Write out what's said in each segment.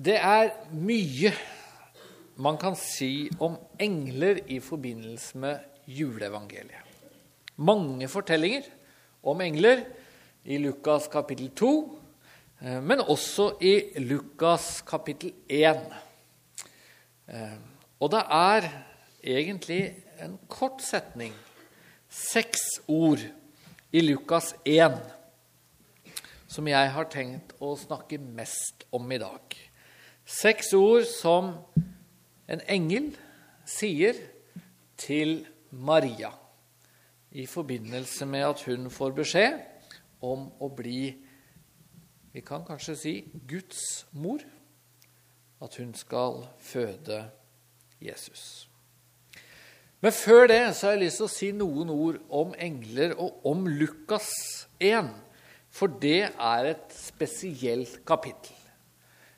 Det er mye man kan si om engler i forbindelse med juleevangeliet. Mange fortellinger om engler i Lukas kapittel 2, eh, men også i Lukas kapittel 1. Eh, og det er egentlig en kort setning, seks ord, i Lukas 1 som jeg har tenkt å snakke mest om i dag. Seks ord som en engel sier til Maria i forbindelse med at hun får beskjed om å bli vi kan kanskje si Guds mor, at hun skal føde Jesus. Men før det så har jeg lyst til å si noen ord om engler og om Lukas 1. For det er et spesielt kapittel.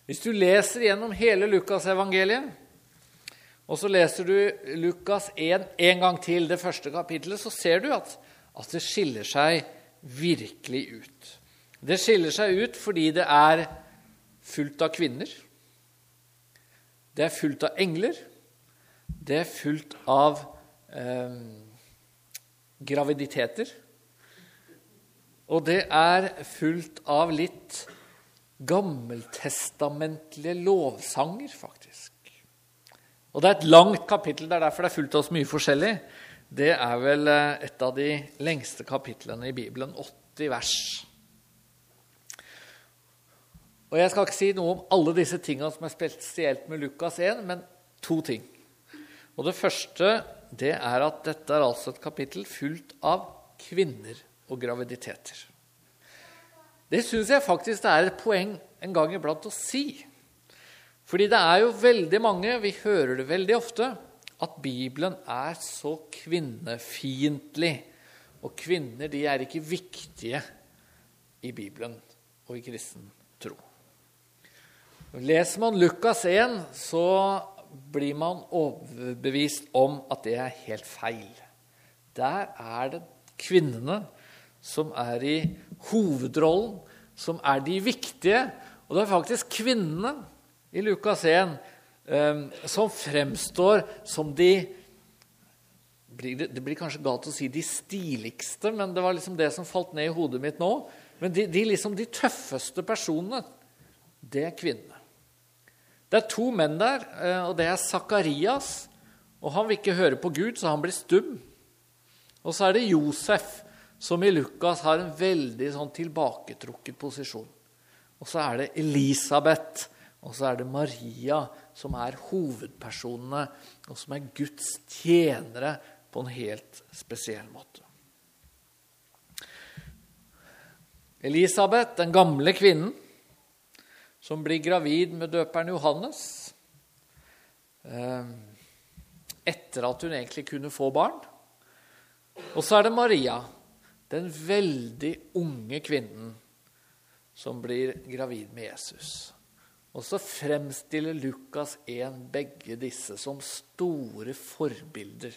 Hvis du leser gjennom hele Lukasevangeliet, og så leser du Lukas 1 en gang til, det første kapittelet, så ser du at, at det skiller seg virkelig ut. Det skiller seg ut fordi det er fullt av kvinner. Det er fullt av engler. Det er fullt av eh, graviditeter. Og det er fullt av litt gammeltestamentlige lovsanger, faktisk. Og det er et langt kapittel, det er derfor det er fullt av så mye forskjellig. Det er vel eh, et av de lengste kapitlene i Bibelen, 80 vers. Og Jeg skal ikke si noe om alle disse tingene som er spesielt med Lukas 1, men to ting. Og Det første det er at dette er altså et kapittel fullt av kvinner og graviditeter. Det syns jeg faktisk det er et poeng en gang iblant å si. Fordi det er jo veldig mange, vi hører det veldig ofte, at Bibelen er så kvinnefiendtlig. Og kvinner de er ikke viktige i Bibelen og i kristen tro. Leser man Lukas 1, så blir man overbevist om at det er helt feil. Der er det kvinnene som er i hovedrollen, som er de viktige. Og det er faktisk kvinnene i Lukas 1 eh, som fremstår som de Det blir kanskje galt å si de stiligste, men det var liksom det som falt ned i hodet mitt nå. Men de, de, liksom, de tøffeste personene, det er kvinnene. Det er to menn der, eh, og det er Sakarias. Og han vil ikke høre på Gud, så han blir stum. Og så er det Josef, som i Lukas har en veldig sånn tilbaketrukket posisjon. Og så er det Elisabeth, og så er det Maria, som er hovedpersonene, og som er Guds tjenere på en helt spesiell måte. Elisabeth, den gamle kvinnen, som blir gravid med døperen Johannes eh, etter at hun egentlig kunne få barn. Og så er det Maria, den veldig unge kvinnen som blir gravid med Jesus. Og så fremstiller Lukas 1 begge disse som store forbilder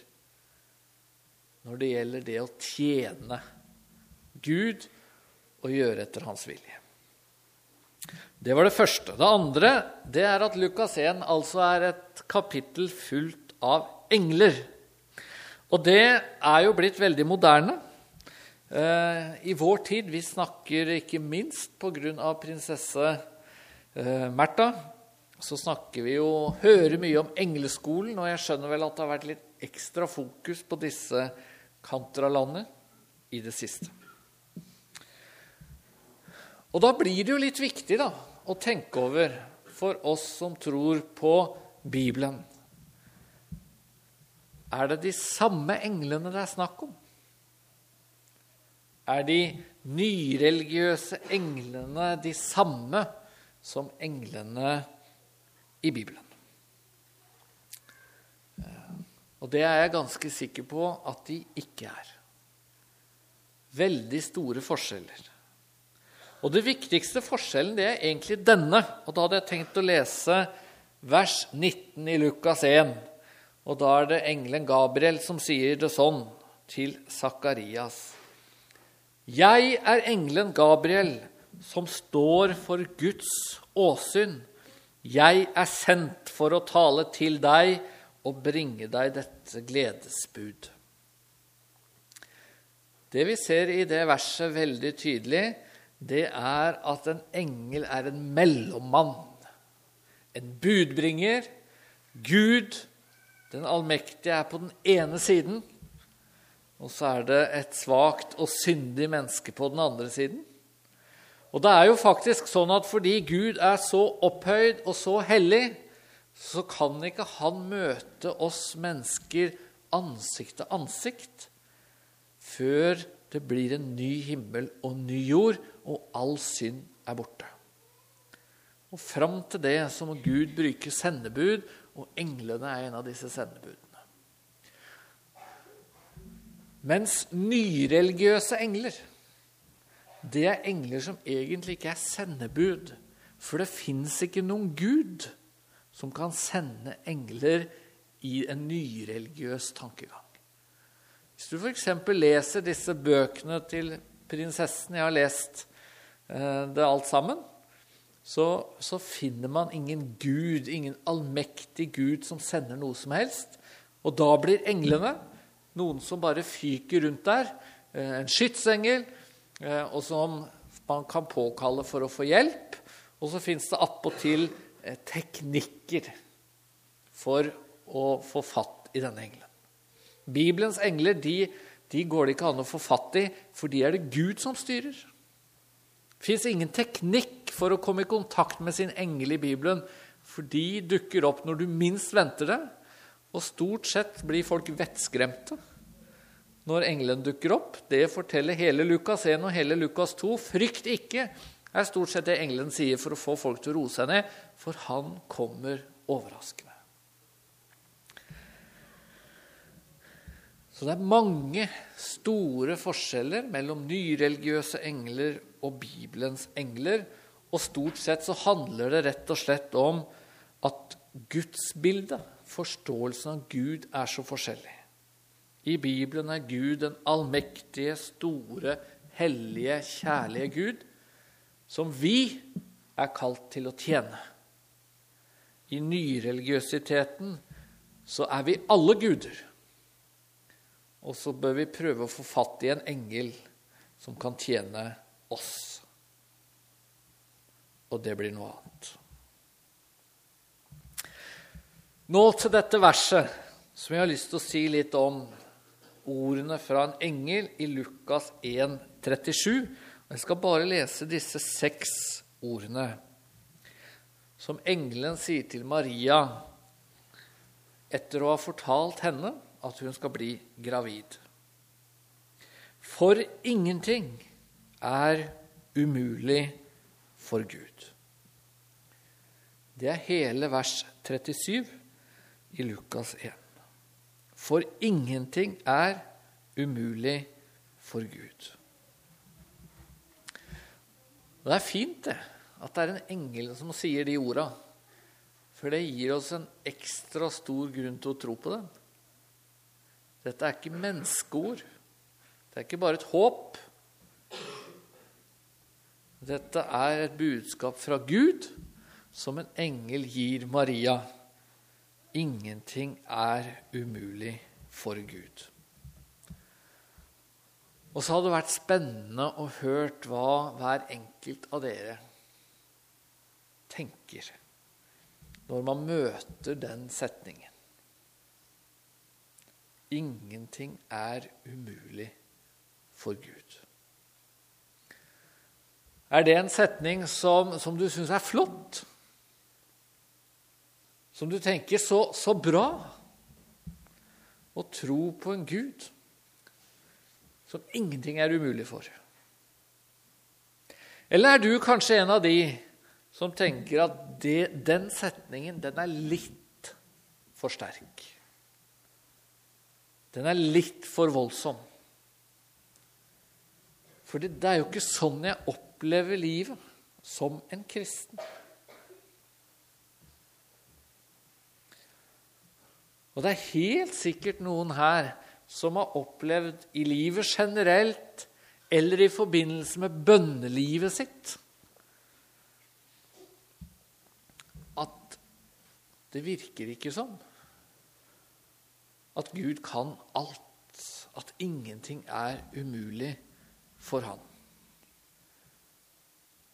når det gjelder det å tjene Gud og gjøre etter hans vilje. Det var det første. Det andre det er at Lukas 1 altså er et kapittel fullt av engler. Og det er jo blitt veldig moderne. Eh, I vår tid Vi snakker ikke minst pga. prinsesse eh, Märtha. Så snakker vi jo, hører mye om engleskolen, og jeg skjønner vel at det har vært litt ekstra fokus på disse kantralandene i det siste. Og da blir det jo litt viktig da, å tenke over for oss som tror på Bibelen. Er det de samme englene det er snakk om? Er de nyreligiøse englene de samme som englene i Bibelen. Og det er jeg ganske sikker på at de ikke er. Veldig store forskjeller. Og det viktigste forskjellen det er egentlig denne. Og da hadde jeg tenkt å lese vers 19 i Lukas 1. Og da er det engelen Gabriel som sier det sånn til Sakarias. Jeg er engelen Gabriel, som står for Guds åsyn Jeg er sendt for å tale til deg og bringe deg dette gledesbud. Det vi ser i det verset veldig tydelig, det er at en engel er en mellommann. En budbringer. Gud, den allmektige, er på den ene siden. Og så er det et svakt og syndig menneske på den andre siden. Og det er jo faktisk sånn at fordi Gud er så opphøyd og så hellig, så kan ikke han møte oss mennesker ansikt til ansikt før det blir en ny himmel og ny jord, og all synd er borte. Og Fram til det så må Gud bruke sendebud, og englene er en av disse sendebudene. Mens nyreligiøse engler det er engler som egentlig ikke er sendebud. For det fins ikke noen gud som kan sende engler i en nyreligiøs tankegang. Hvis du f.eks. leser disse bøkene til prinsessen Jeg har lest eh, det alt sammen. Så, så, finner man ingen gud, ingen allmektig gud som sender noe som helst. Og da blir englene noen som bare fyker rundt der. Eh, en skytsengel Eh, og som man kan påkalle for å få hjelp. Og så fins det attpåtil eh, teknikker for å få fatt i denne engelen. Bibelens engler de, de går det ikke an å få fatt i, for de er det Gud som styrer. Det fins ingen teknikk for å komme i kontakt med sin engel i Bibelen, for de dukker opp når du minst venter det, og stort sett blir folk vettskremte når engelen dukker opp. Det forteller hele Lukas 1 og hele Lukas 2. Frykt ikke, er stort sett det engelen sier for å få folk til å roe seg ned, for han kommer overraskende. Så det er mange store forskjeller mellom nyreligiøse engler og Bibelens engler. Og stort sett så handler det rett og slett om at gudsbildet, forståelsen av Gud, er så forskjellig. I Bibelen er Gud den allmektige, store, hellige, kjærlige Gud, som vi er kalt til å tjene. I nyreligiøsiteten så er vi alle guder. Og så bør vi prøve å få fatt i en engel som kan tjene oss. Og det blir noe annet. Nå til dette verset, som jeg har lyst til å si litt om ordene fra en engel i Lukas 1, 37. Jeg skal bare lese disse seks ordene som engelen sier til Maria etter å ha fortalt henne at hun skal bli gravid. For ingenting er umulig for Gud. Det er hele vers 37 i Lukas 1. For ingenting er umulig for Gud. Og Det er fint det, at det er en engel som sier de orda. For det gir oss en ekstra stor grunn til å tro på dem. Dette er ikke menneskeord. Det er ikke bare et håp. Dette er et budskap fra Gud som en engel gir Maria. Ingenting er umulig for Gud. Og så hadde det vært spennende å hørt hva hver enkelt av dere tenker når man møter den setningen. Ingenting er umulig for Gud. Er det en setning som, som du syns er flott? Som du tenker så, så bra å tro på en Gud som ingenting er umulig for. Eller er du kanskje en av de som tenker at det, den setningen den er litt for sterk? Den er litt for voldsom. For det, er jo ikke sånn jeg opplever livet som en kristen. Og det er helt sikkert noen her som har opplevd i livet generelt eller i forbindelse med bønnelivet sitt at det virker ikke som at Gud kan alt. At ingenting er umulig for han.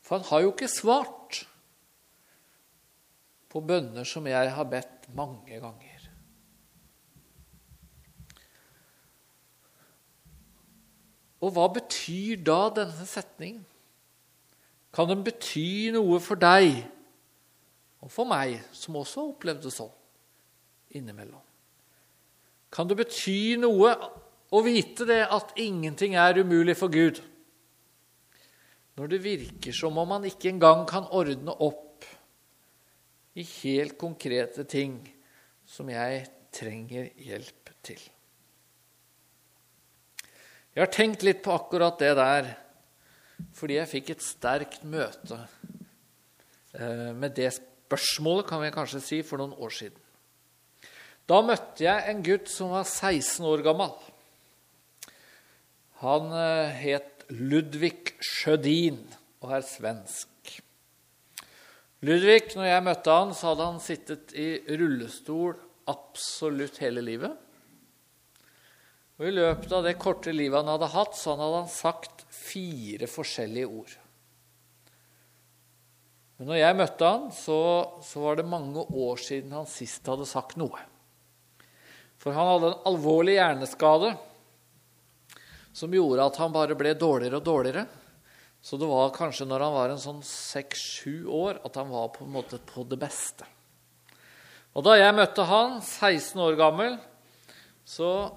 For han har jo ikke svart på bønner som jeg har bedt mange ganger. Og hva betyr da denne setningen? Kan den bety noe for deg og for meg, som også har opplevd det sånn innimellom? Kan det bety noe å vite det at ingenting er umulig for Gud? Når det virker som om man ikke engang kan ordne opp i helt konkrete ting som jeg trenger hjelp til. Jeg har tenkt litt på akkurat det der fordi jeg fikk et sterkt møte eh, med det spørsmålet, kan vi kanskje si, for noen år siden. Da møtte jeg en gutt som var 16 år gammel. Han eh, het Ludvig Sjødin og er svensk. Ludvig, når jeg møtte han, så hadde han sittet i rullestol absolutt hele livet. Og I løpet av det korte livet han hadde hatt, så hadde han sagt fire forskjellige ord. Men når jeg møtte han, så, så, var det mange år siden han sist hadde sagt noe. For han hadde en alvorlig hjerneskade som gjorde at han bare ble dårligere og dårligere. Så det var kanskje når han var en sånn seks-sju år, at han var på en måte på det beste. Og da jeg møtte han, 16 år gammel, så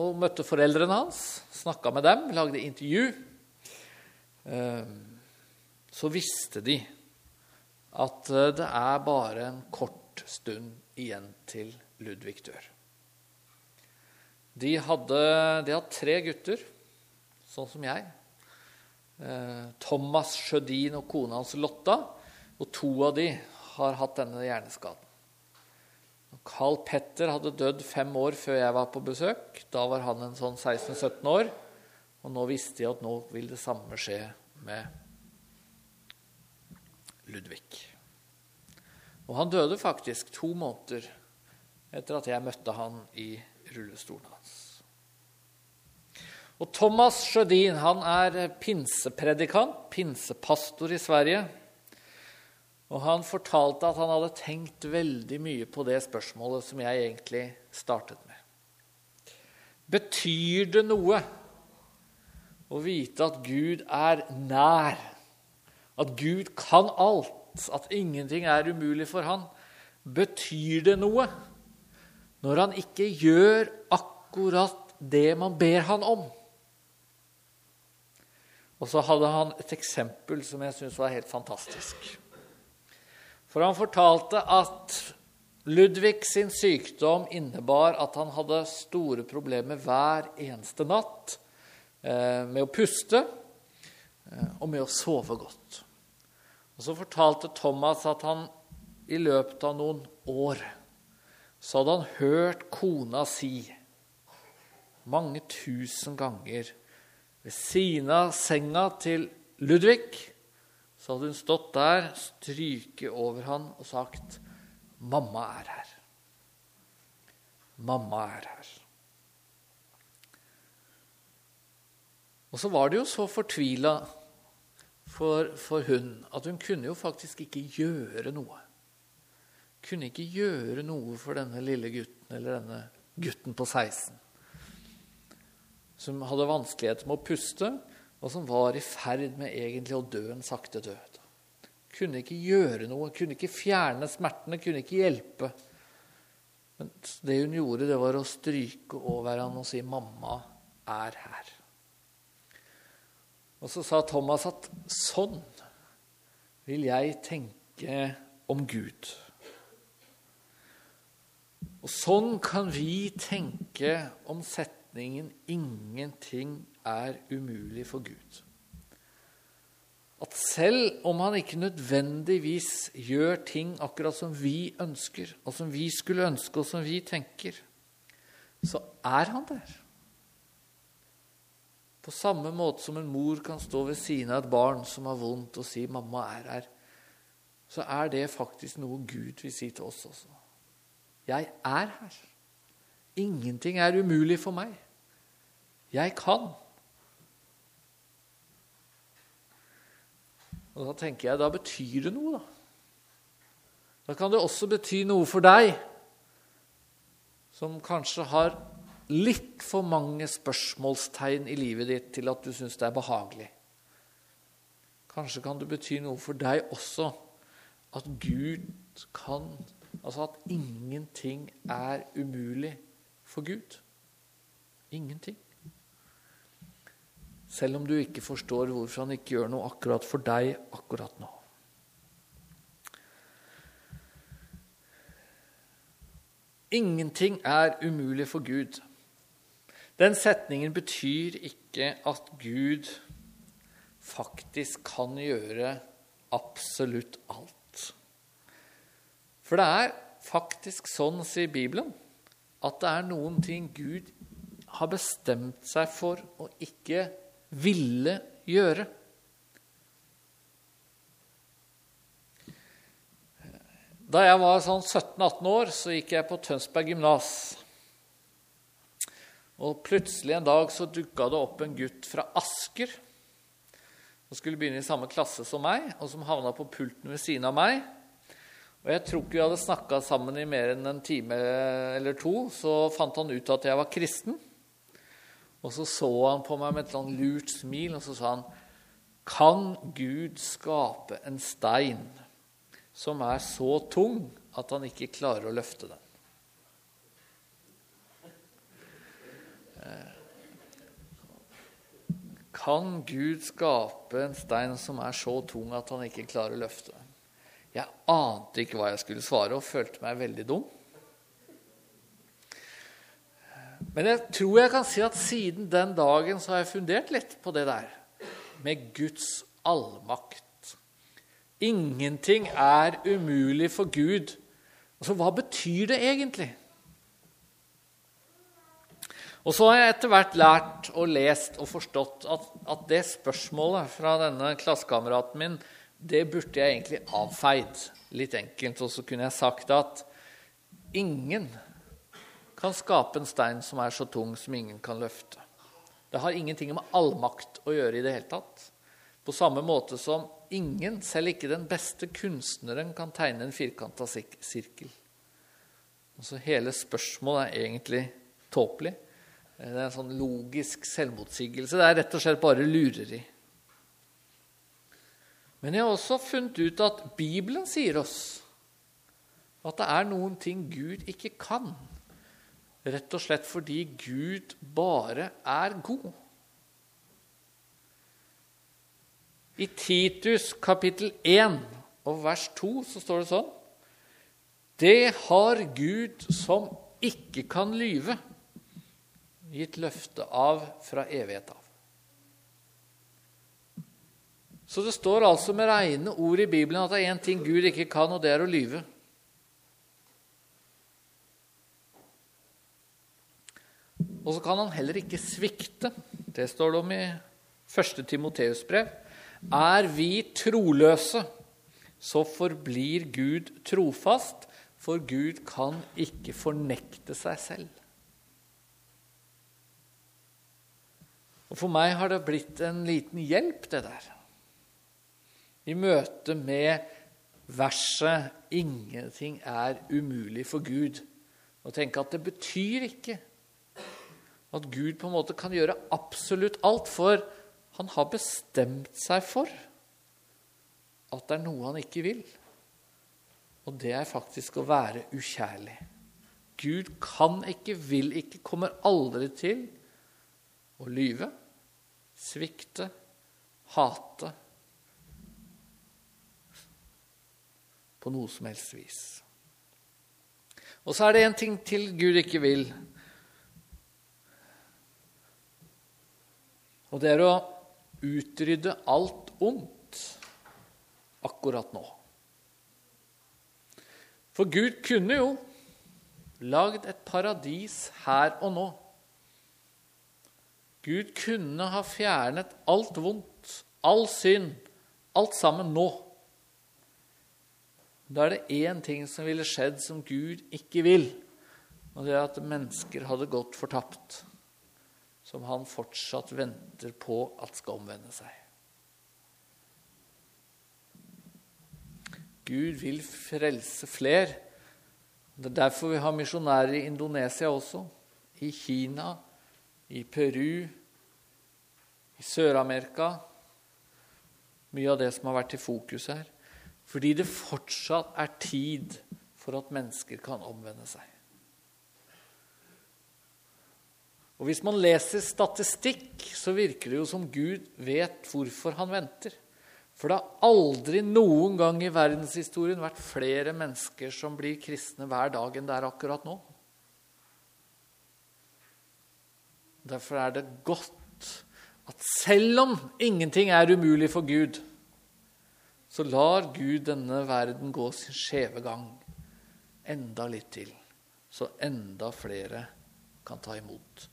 og møtte foreldrene hans, snakka med dem, lagde intervju, ehm, så visste de at eh, det er bare en kort stund igjen til Ludvig dør. De hadde, de hadde tre gutter, sånn som jeg. Eh, Thomas Sjødin og kona hans Lotta. Og to av de har hatt denne hjerneskaden. Carl Petter hadde dødd fem år før jeg var på besøk. Da var han en sånn 16-17 år. Og nå visste jeg at nå vil det samme skje med Ludvig. Og han døde faktisk to måneder etter at jeg møtte han i rullestolen hans. Og Thomas Sjødin han er pinsepredikant, pinsepastor i Sverige. Og han fortalte at han hadde tenkt veldig mye på det spørsmålet som jeg egentlig startet med. Betyr det noe å vite at Gud er nær? At Gud kan alt? At ingenting er umulig for han? Betyr det noe når han ikke gjør akkurat det man ber han om? Og så hadde han et eksempel som jeg syns var helt fantastisk. For han fortalte at Ludvig sin sykdom innebar at han hadde store problemer hver eneste natt eh, med å puste eh, og med å sove godt. Og Så fortalte Thomas at han i løpet av noen år så hadde han hørt kona si mange tusen ganger ved siden av senga til Ludvig så hadde hun stått der, stryket over han og sagt, 'Mamma er her. Mamma er her.' Og så var det jo så fortvila for, for hun at hun kunne jo faktisk ikke gjøre noe. Kunne ikke gjøre noe for denne lille gutten eller denne gutten på 16 som hadde vanskeligheter med å puste, og som var i ferd med egentlig å dø en sakte død. Kunne ikke gjøre noe, kunne ikke fjerne smertene, kunne ikke hjelpe. Men det hun gjorde, det var å stryke over han og si 'Mamma er her'. Og så sa Thomas at sånn vil jeg tenke om Gud. Og sånn kan vi tenke om setningen 'ingenting er umulig for Gud. At selv om han ikke nødvendigvis gjør ting akkurat som vi ønsker, og som vi skulle ønske, og som vi tenker, så er han der. På samme måte som en mor kan stå ved siden av et barn som har vondt, og si 'mamma er her', så er det faktisk noe Gud vil si til oss også. Jeg er her. Ingenting er umulig for meg. Jeg kan. Og da tenker jeg, da betyr det noe, da. Da kan det også bety noe for deg som kanskje har litt for mange spørsmålstegn i livet ditt til at du syns det er behagelig. Kanskje kan det bety noe for deg også at Gud kan Altså at ingenting er umulig for Gud. Ingenting. Selv om du ikke forstår hvorfor han ikke gjør noe akkurat for deg akkurat nå. Ingenting er umulig for Gud. Den setningen betyr ikke at Gud faktisk kan gjøre absolutt alt. For det er faktisk sånn, sier Bibelen, at det er noen ting Gud har bestemt seg for å ikke ville gjøre. Da jeg var sånn 17-18 år, så gikk jeg på Tønsberg gymnas. Og plutselig en dag så dukka det opp en gutt fra Asker som skulle begynne i samme klasse som meg, og som havna på pulten ved siden av meg. Og Jeg tror ikke vi hadde snakka sammen i mer enn en time eller to. Så fant han ut at jeg var kristen. Og så så han på meg med et sånn lurt smil, og så sa han Kan Gud skape en stein som er så tung at han ikke klarer å løfte den. Eh, kan Gud skape en stein som er så tung at han ikke klarer å løfte den? Jeg ante ikke hva jeg skulle svare, og følte meg veldig dum. Men jeg tror jeg kan si at siden den dagen så har jeg fundert litt på det der med Guds allmakt. Ingenting er umulig for Gud. Altså, hva betyr det egentlig? Og så har jeg etter hvert lært og lest og forstått at, at det spørsmålet fra denne klassekameraten min, det burde jeg egentlig avfeid. Litt enkelt. Og så kunne jeg sagt at ingen kan skape en stein som er så tung som ingen kan løfte. Det har ingenting med allmakt å gjøre i det hele tatt. På samme måte som ingen, selv ikke den beste kunstneren, kan tegne en firkanta sirkel. Så Hele spørsmålet er egentlig tåpelig. Det er en sånn logisk selvmotsigelse. Det er rett og slett bare lureri. Men jeg har også funnet ut at Bibelen sier oss at det er noen ting Gud ikke kan. Rett og slett fordi Gud bare er god. I Titus kapittel 1 og vers 2 så står det sånn Det har Gud som ikke kan lyve, gitt løfte av fra evighet av. Så det står altså med reine ord i Bibelen at det er én ting Gud ikke kan, og det er å lyve. Og så kan han heller ikke svikte. Det står det om i 1. Timoteus brev. Er vi troløse, så forblir Gud trofast, for Gud kan ikke fornekte seg selv. Og For meg har det blitt en liten hjelp, det der. I møte med verset 'Ingenting er umulig for Gud'. Og tenke at det betyr ikke at Gud på en måte kan gjøre absolutt alt. For han har bestemt seg for at det er noe han ikke vil. Og det er faktisk å være ukjærlig. Gud kan ikke, vil ikke, kommer aldri til å lyve, svikte, hate på noe som helst vis. Og så er det en ting til Gud ikke vil. Og det er å utrydde alt ondt akkurat nå. For Gud kunne jo lagd et paradis her og nå. Gud kunne ha fjernet alt vondt, all synd, alt sammen nå. Da er det én ting som ville skjedd som Gud ikke vil, og det er at mennesker hadde gått fortapt, som han fortsatt venter på at skal omvende seg. Gud vil frelse fler. Det er derfor vi har misjonærer i Indonesia også, i Kina, i Peru, i Sør-Amerika. Mye av det som har vært i fokus her. Fordi det fortsatt er tid for at mennesker kan omvende seg. Og Hvis man leser statistikk, så virker det jo som Gud vet hvorfor han venter. For det har aldri noen gang i verdenshistorien vært flere mennesker som blir kristne hver dag enn det er akkurat nå. Derfor er det godt at selv om ingenting er umulig for Gud, så lar Gud denne verden gå sin skjeve gang enda litt til, så enda flere kan ta imot